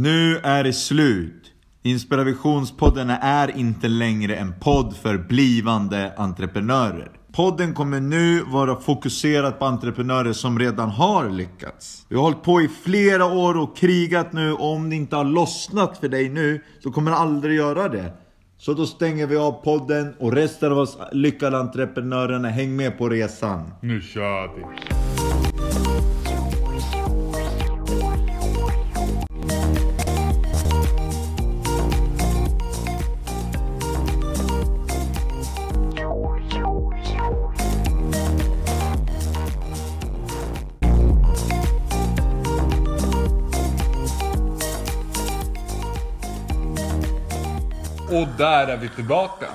Nu är det slut. Inspirationspodden är inte längre en podd för blivande entreprenörer. Podden kommer nu vara fokuserad på entreprenörer som redan har lyckats. Vi har hållit på i flera år och krigat nu och om det inte har lossnat för dig nu så kommer det aldrig göra det. Så då stänger vi av podden och resten av oss lyckade entreprenörerna, häng med på resan. Nu kör vi. Och där är vi tillbaka.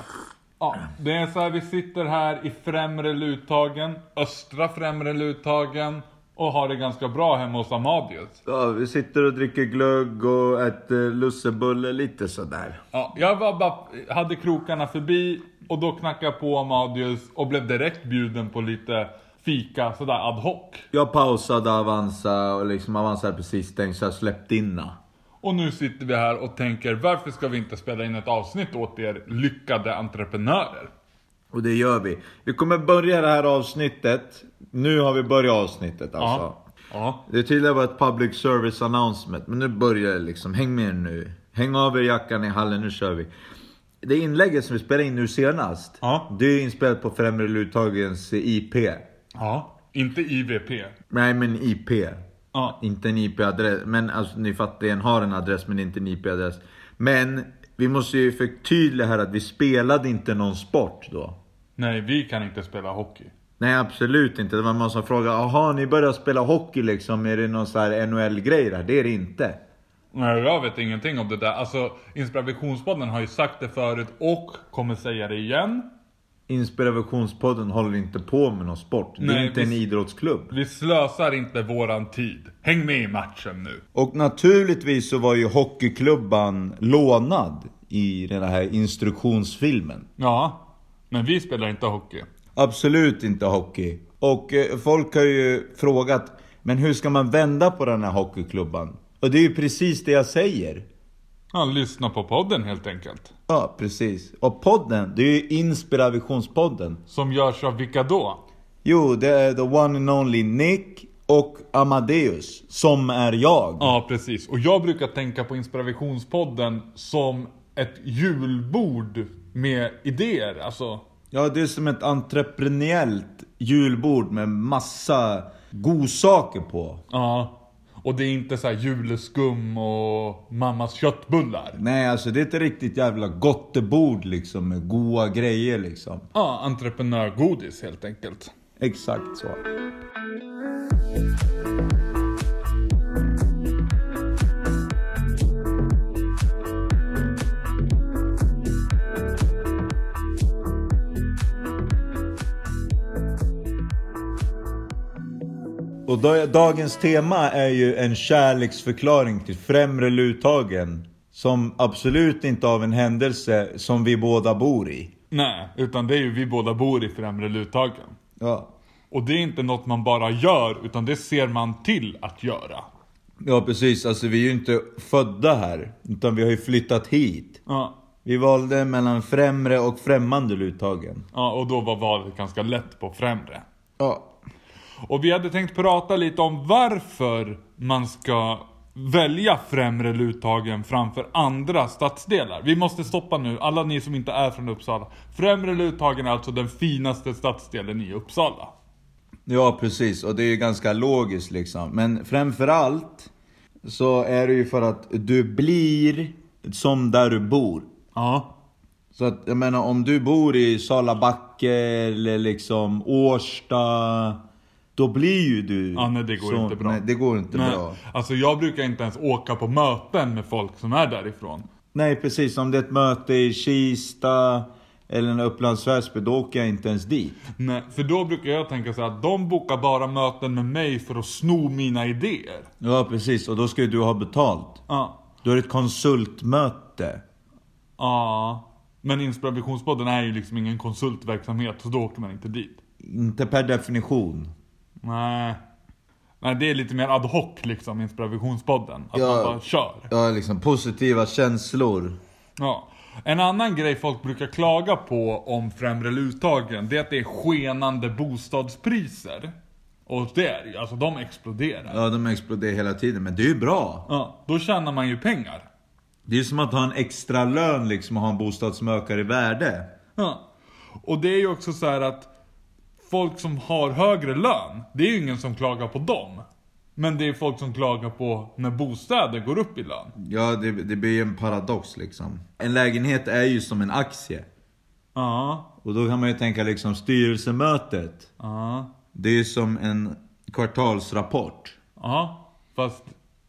Ja, det är så här vi sitter här i främre Luthagen, östra främre Luthagen och har det ganska bra hemma hos Amadius. Ja, vi sitter och dricker glögg och äter lussebulle lite sådär. Ja, jag var bara, hade krokarna förbi och då knackade jag på Amadius och blev direkt bjuden på lite fika sådär ad hoc. Jag pausade Avanza och liksom Avanza hade precis stängt så jag släppte inna. Och nu sitter vi här och tänker varför ska vi inte spela in ett avsnitt åt er lyckade entreprenörer? Och det gör vi. Vi kommer börja det här avsnittet. Nu har vi börjat avsnittet alltså. Ja. Ja. Det tidigare var ett public service announcement, men nu börjar det liksom. Häng med nu. Häng av er jackan i hallen, nu kör vi. Det inlägget som vi spelade in nu senast, Ja. det är inspelat på Främre Luthagens IP. Ja. Inte IVP. Nej men IP. Ja. Inte en IP-adress. Men alltså ni fattar, den har en adress men inte en IP-adress. Men vi måste ju förtydliga här att vi spelade inte någon sport då. Nej, vi kan inte spela hockey. Nej absolut inte. Det var någon som frågade, jaha ni börjar spela hockey liksom, är det någon sån här NHL-grej där? Det är det inte. Nej, jag vet ingenting om det där. Alltså, Inspirationspodden har ju sagt det förut och kommer säga det igen. Inspirationspodden håller inte på med någon sport. Det är Nej, inte en vi- idrottsklubb. Vi slösar inte våran tid. Häng med i matchen nu. Och naturligtvis så var ju hockeyklubban lånad i den här instruktionsfilmen. Ja, men vi spelar inte hockey. Absolut inte hockey. Och eh, folk har ju frågat, men hur ska man vända på den här hockeyklubban? Och det är ju precis det jag säger. Ja, lyssna på podden helt enkelt. Ja, precis. Och podden, det är ju Inspirationspodden. Som görs av vilka då? Jo, det är the one and only Nick och Amadeus, som är jag. Ja, precis. Och jag brukar tänka på Inspirationspodden som ett julbord med idéer. Alltså, Ja, det är som ett entreprenöriellt julbord med massa godsaker på. ja. Och det är inte så här juleskum och mammas köttbullar. Nej, alltså det är ett riktigt jävla gottebord liksom med goda grejer liksom. Ja, entreprenörgodis helt enkelt. Exakt så. Och da- dagens tema är ju en kärleksförklaring till Främre Luthagen. Som absolut inte av en händelse som vi båda bor i. Nej, utan det är ju vi båda bor i Främre Luthagen. Ja. Och det är inte något man bara gör, utan det ser man till att göra. Ja precis, alltså vi är ju inte födda här. Utan vi har ju flyttat hit. Ja, Vi valde mellan främre och främmande Luthagen. ja och då var valet ganska lätt på Främre. Ja. Och vi hade tänkt prata lite om varför man ska välja Främre Luthagen framför andra stadsdelar. Vi måste stoppa nu, alla ni som inte är från Uppsala. Främre Luthagen är alltså den finaste stadsdelen i Uppsala. Ja precis, och det är ju ganska logiskt liksom. Men framförallt så är det ju för att du blir som där du bor. Ja. Så att jag menar om du bor i Salabacke eller liksom Årsta. Då blir ju du... Ja, nej, det går så- inte bra. Nej, det går inte Nej, bra. alltså jag brukar inte ens åka på möten med folk som är därifrån. Nej precis, om det är ett möte i Kista eller en Upplands Väsby, då åker jag inte ens dit. Nej, för då brukar jag tänka så att de bokar bara möten med mig för att sno mina idéer. Ja precis, och då ska ju du ha betalt. Ja. Då är det ett konsultmöte. Ja. Men Inspirationspodden är ju liksom ingen konsultverksamhet, så då åker man inte dit. Inte per definition. Nej. Nej, det är lite mer ad hoc liksom, inspirationspodden. Att Ja. man bara kör. Ja, liksom positiva känslor. Ja. En annan grej folk brukar klaga på om främre luttagen, det är att det är skenande bostadspriser. Och det är ju, alltså de exploderar. Ja, de exploderar hela tiden, men det är ju bra. Ja, då tjänar man ju pengar. Det är ju som att ha en extra lön liksom och ha en bostad som ökar i värde. Ja. Och det är ju också så här att folk som har högre lön, det är ju ingen som klagar på dem. Men det är folk som klagar på när bostäder går upp i lön. Ja, det, det blir ju en paradox liksom. En lägenhet är ju som en aktie. Ja, Och då kan man ju tänka liksom styrelsemötet. ja, Det är ju som en kvartalsrapport. ja. Fast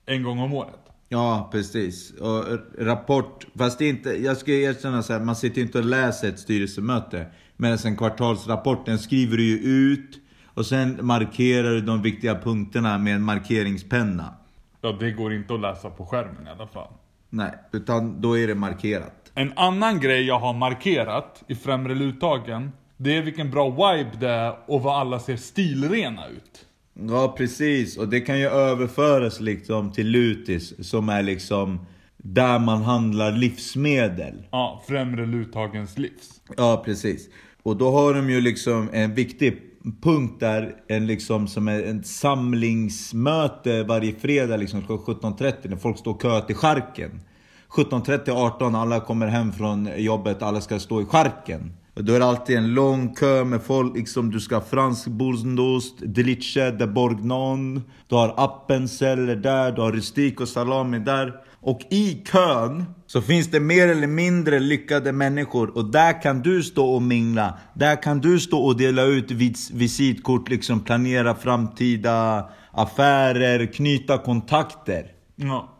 en gång om året. Ja, precis. Och rapport, fast det är inte, jag ska erkänna så här, man sitter ju inte och läser ett styrelsemöte. Medan en kvartalsrapport, den skriver du ju ut och sen markerar du de viktiga punkterna med en markeringspenna. Ja, det går inte att läsa på skärmen i alla fall. Nej, utan då är det markerat. En annan grej jag har markerat i främre luttagen, det är vilken bra vibe det är och vad alla ser stilrena ut. Ja, precis. Och det kan ju överföras liksom till Lutis som är liksom där man handlar livsmedel. Ja, främre luttagens livs. Ja, precis. Och då har de ju liksom en viktig punkt där, en liksom som är ett samlingsmöte varje fredag liksom klockan 17.30 när folk står och kö till charken. 17.30 18 alla kommer hem från jobbet, alla ska stå i charken. Och då är det alltid en lång kö med folk, liksom du ska ha fransk bourgeoist, delice de bourgnon. Du har appenzeller där, du har rustik och salami där. Och i kön så finns det mer eller mindre lyckade människor och där kan du stå och mingla. Där kan du stå och dela ut vis visitkort, liksom planera framtida affärer, knyta kontakter. Ja.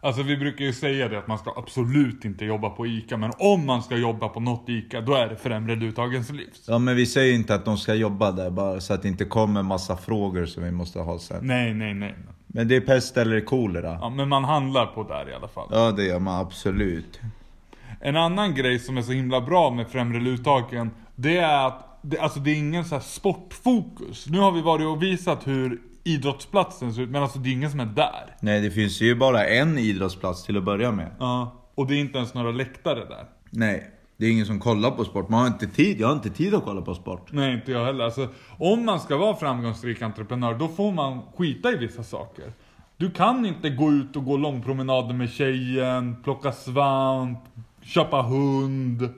Alltså vi brukar ju säga det att man ska absolut inte jobba på ICA, men om man ska jobba på något ICA, då är det främre luttagens livs. Ja men vi säger inte att de ska jobba där bara så att det inte kommer massa frågor som vi måste ha sen. Nej, nej, nej. Men det är pest eller kolera. Ja, men man handlar på där i alla fall. Ja det gör man absolut. En annan grej som är så himla bra med främre luttagen, det är att det, alltså det är ingen så sportfokus. Nu har vi varit och visat hur idrottsplatsen ser ut, men alltså det är ingen som är där. Nej det finns ju bara en idrottsplats till att börja med. Ja. Och det är inte ens några läktare där. Nej, det är ingen som kollar på sport. Man har inte tid. Jag har inte tid att kolla på sport. Nej, inte jag heller. Alltså, om man ska vara framgångsrik entreprenör, då får man skita i vissa saker. Du kan inte gå ut och gå långpromenader med tjejen, plocka svamp, köpa hund.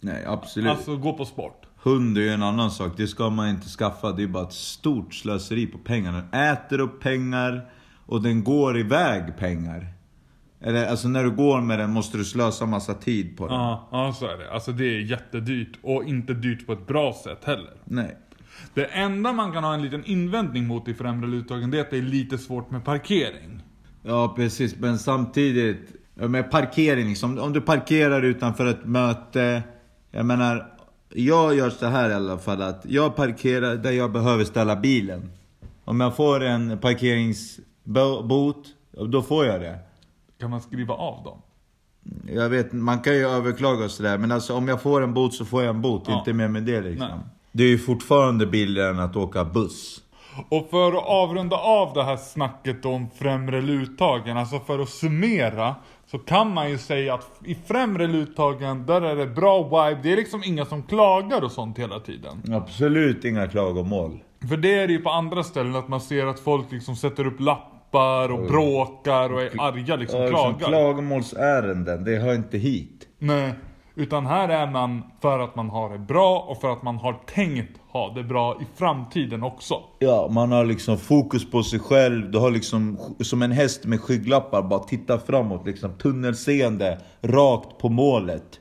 Nej, absolut. Alltså gå på sport. Hund är ju en annan sak. Det ska man inte skaffa. Det är bara ett stort slöseri på pengar. Den äter upp pengar och den går iväg pengar. Eller alltså när du går med den måste du slösa massa tid på den. Ja, ja så är det. Alltså det är jättedyrt. Och inte dyrt på ett bra sätt heller. Nej. Det enda man kan ha en liten invändning mot i främre luttagen, det är att det är lite svårt med parkering. Ja precis, men samtidigt med parkering liksom. Om du parkerar utanför ett möte. Jag menar, jag gör så här i alla fall att jag parkerar där jag behöver ställa bilen. Om jag får en parkeringsbot, då får jag det. Kan man skriva av dem? Jag vet, man kan ju överklaga och sådär. Men alltså om jag får en bot så får jag en bot. Ja. Inte mer med det liksom. Nej. Det är ju fortfarande billigare än att åka buss. Och för att avrunda av det här snacket om främre luttagen, alltså för att summera, så kan man ju säga att i främre luttagen, där är det bra vibe, det är liksom inga som klagar och sånt hela tiden. Absolut inga klagomål. För det är det ju på andra ställen, att man ser att folk liksom sätter upp lappar och bråkar och är arga liksom, Ja, klagar. liksom klagomålsärenden, det hör inte hit. Nej, utan här är man för att man har det bra och för att man har tänkt ha det bra i framtiden också. Ja, man har liksom fokus på sig själv. Du har liksom som en häst med skygglappar, bara titta framåt. Liksom tunnelseende, rakt på målet.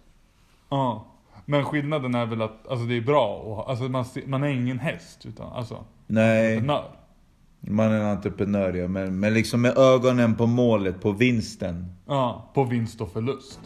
Ja. Men skillnaden är väl att alltså det är bra och alltså man, man är ingen häst utan alltså Nej, entreprenör man är en entreprenör ja. Men, men liksom med ögonen på målet, på vinsten. Ja, på vinst och förlust.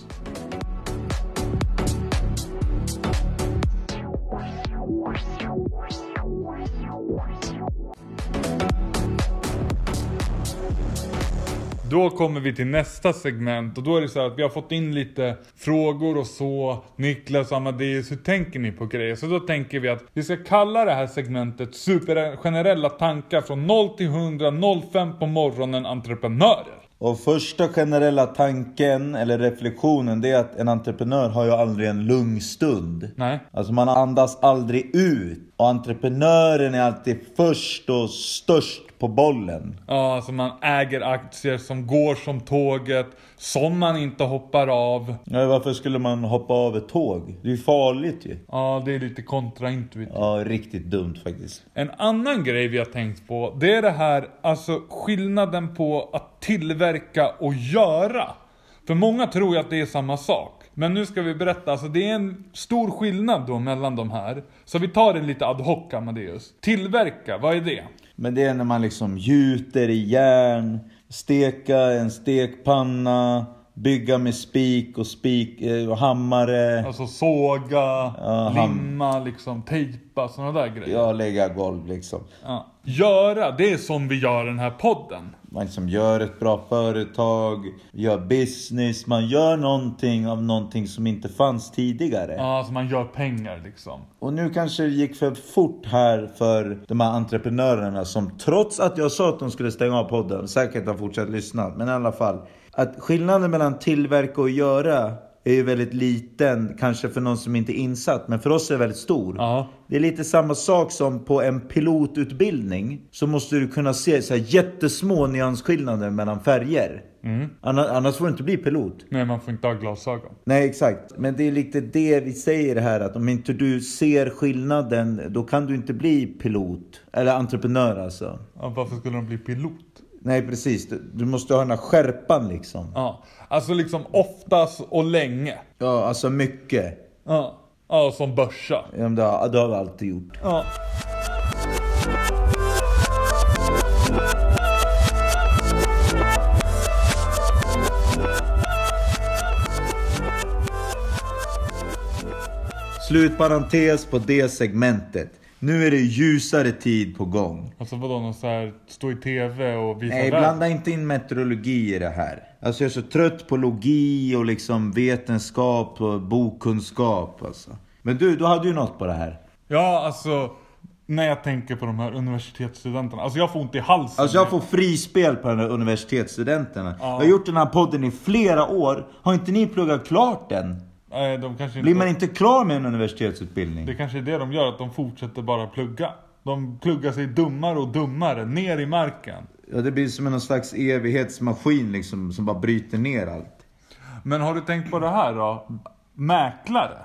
Då kommer vi till nästa segment och då är det så här att vi har fått in lite frågor och så. Niklas och Amadeus, hur tänker ni på grejer? Så då tänker vi att vi ska kalla det här segmentet supergenerella tankar från 0 till 100, 05 på morgonen entreprenörer. Och första generella tanken eller reflektionen det är att en entreprenör har ju aldrig en lugn stund. Nej. Alltså man andas aldrig ut. Och entreprenören är alltid först och störst på bollen. Ja, alltså man äger aktier som går som tåget, som man inte hoppar av. Ja, varför skulle man hoppa av ett tåg? Det är ju farligt ju. Ja, det är lite kontraintuitivt. Ja, riktigt dumt faktiskt. En annan grej vi har tänkt på, det är det här, alltså skillnaden på att tillverka och göra. För många tror ju att det är samma sak. Men nu ska vi berätta, alltså det är en stor skillnad då mellan de här. Så vi tar det lite ad hoc Amadeus. Tillverka, vad är det? Men det är när man liksom gjuter i järn, steka en stekpanna, bygga med spik och spik eh, och hammare. Alltså såga, Ja, limma, liksom tejpa, sådana där grejer. Ja, lägga golv liksom. Ja. Göra, det är som vi gör den här podden. Man liksom gör ett bra företag, gör business, man gör någonting av någonting som inte fanns tidigare. Ja, alltså man gör pengar liksom. Och nu kanske det gick för fort här för de här entreprenörerna som trots att jag sa att de skulle stänga av podden säkert har fortsatt lyssna. Men i alla fall. Att skillnaden mellan tillverka och göra är ju väldigt liten, kanske för någon som inte är insatt, men för oss är det väldigt stor. Ja. Det är lite samma sak som på en pilotutbildning. Så måste du kunna se så här jättesmå nyansskillnader mellan färger. Anna- Annars får du inte bli pilot. Nej, man får inte ha glasögon. Nej exakt, men det är lite det vi säger här att om inte du ser skillnaden då kan du inte bli pilot. Eller entreprenör alltså. Ja, varför skulle de bli pilot? Nej precis, du, du måste ha den här skärpan liksom. Ja, alltså liksom oftast och länge. Ja, alltså mycket. Ja, ja som börsa. Ja, men Det har, det har vi alltid gjort. Ja. Slutparentes på det segmentet. Nu är det ljusare tid på gång. Alltså vadå, någon så här, stå i TV och visa Nej, världen? blanda inte in meteorologi i det här. Alltså jag är så trött på logi och liksom vetenskap och bokkunskap alltså. Men du, du hade ju något på det här. Ja, alltså när jag tänker på de här universitetsstudenterna. Alltså jag får ont i halsen. Alltså jag får frispel på de här universitetsstudenterna. Ja. Jag har gjort den här podden i flera år. Har inte ni pluggat klart den? Nej, de kanske inte... Blir man inte klar med en universitetsutbildning? Det kanske är det de gör, att de fortsätter bara plugga. De pluggar sig dummare och dummare, ner i marken. Ja, det blir som en slags evighetsmaskin liksom, som bara bryter ner allt. Men har du tänkt på det här då? Mäklare?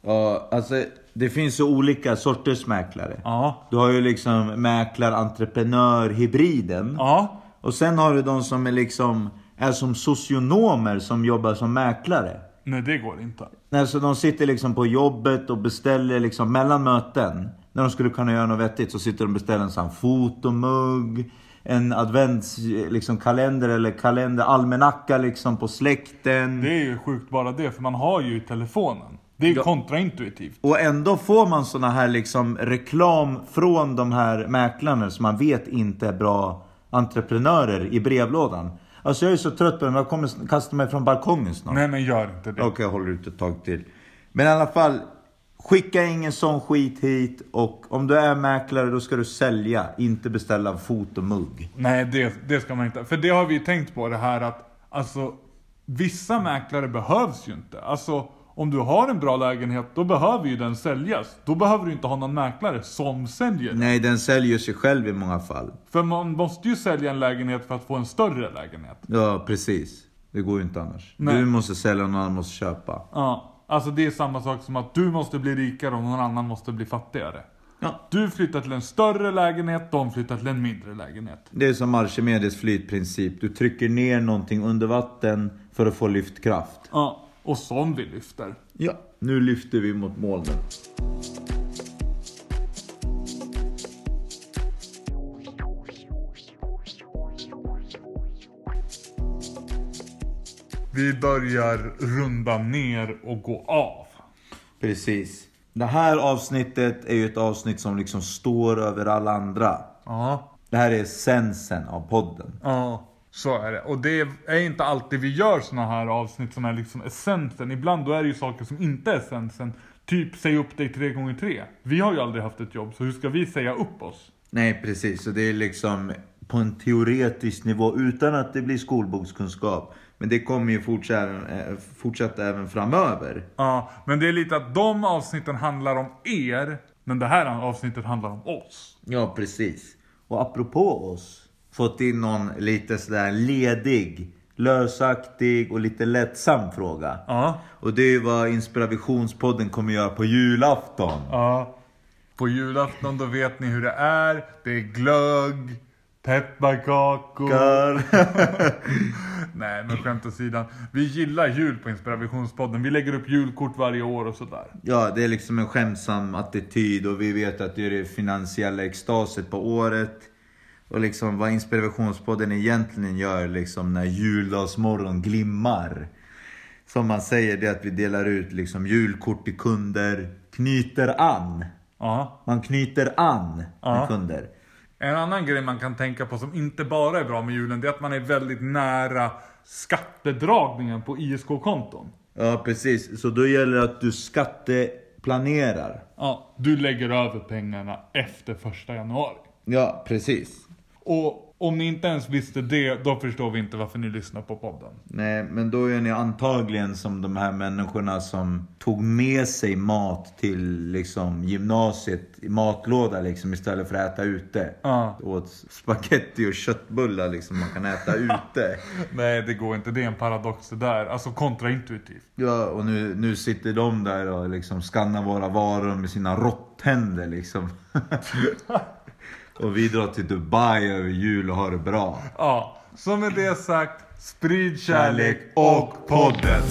Ja, alltså det finns så olika sorters mäklare. Ja. Du har ju liksom mäklar, entreprenör, hybriden. Ja. Och sen har du de som är liksom, är som socionomer som jobbar som mäklare. Nej, det går inte. Alltså de sitter liksom på jobbet och beställer liksom mellan möten. När de skulle kunna göra något vettigt så sitter de och beställer en sån fotomugg. En advents liksom kalender eller kalender, almanacka liksom på släkten. Det är ju sjukt bara det, för man har ju telefonen. Det är Ja. kontraintuitivt. Och ändå får man såna här liksom reklam från de här mäklarna som man vet inte är bra entreprenörer i brevlådan. Alltså jag är så trött på dem, jag kommer kasta mig från balkongen snart. Nej, men gör inte det. Okej, jag håller ut ett tag till. Men i alla fall, skicka ingen sån skit hit. Och om du är mäklare, då ska du sälja, inte beställa fotomugg. Nej, det, det ska man inte. För det har vi ju tänkt på det här att, alltså, vissa mäklare behövs ju inte. Alltså, om du har en bra lägenhet, då behöver ju den säljas. Då behöver du inte ha någon mäklare som säljer. Nej, den säljer sig själv i många fall. För man måste ju sälja en lägenhet för att få en större lägenhet. Ja, precis. Det går ju inte annars. Nej. Du måste sälja och någon annan måste köpa. Ja, alltså det är samma sak som att du måste bli rikare och någon annan måste bli fattigare. Ja. Du flyttar till en större lägenhet, de flyttar till en mindre lägenhet. Det är som Archimedes flytprincip. Du trycker ner någonting under vatten för att få lyftkraft. Ja, och som vi lyfter. Ja, nu lyfter vi mot molnen. Vi börjar runda ner och gå av. Precis. Det här avsnittet är ju ett avsnitt som liksom står över alla andra. Ja, Det här är essensen av podden. ja. Så är det. Och det är inte alltid vi gör såna här avsnitt som är liksom essensen. Ibland då är det ju saker som inte är essensen. Typ säg upp dig tre gånger tre. Vi har ju aldrig haft ett jobb, så hur ska vi säga upp oss? Nej, precis. Så det är liksom på en teoretisk nivå utan att det blir skolbokskunskap. Men det kommer ju fortsätta, eh, fortsätta även framöver. Ja, men det är lite att de avsnitten handlar om er, men det här avsnittet handlar om oss. Ja, precis. Och apropå oss, fått in någon lite sådär ledig, lösaktig och lite lättsam fråga. Ja. Och det är vad Inspirationspodden kommer göra på julafton. Ja. På julafton då vet ni hur det är. Det är glögg, pepparkakor. Nej men skämt åsidan. Vi gillar jul på Inspirationspodden. Vi lägger upp julkort varje år och sådär. Ja, det är liksom en skämtsam attityd och vi vet att det är det finansiella extaset på året. Och liksom vad Inspirationspodden egentligen gör liksom när juldagsmorgon glimmar. Som man säger, det är att vi delar ut liksom julkort till kunder, knyter an. Ja. Man knyter an med Ja. kunder. En annan grej man kan tänka på som inte bara är bra med julen, det är att man är väldigt nära skattedragningen på ISK-konton. Ja, precis. Så då gäller det att du skatteplanerar. Ja, du lägger över pengarna efter första januari. Ja, precis. Och om ni inte ens visste det, då förstår vi inte varför ni lyssnar på podden. Nej, men då är ni antagligen som de här människorna som tog med sig mat till liksom gymnasiet i matlåda liksom istället för att äta ute. Ja. Åt spaghetti och köttbullar liksom man kan äta ute. Nej, det går inte. Det är en paradox det där. Alltså kontraintuitivt. Ja, och nu, nu sitter de där och liksom skannar våra varor med sina råttänder liksom. och vi drar till Dubai över jul och har det bra. Ja, så med det sagt, sprid kärlek och podden.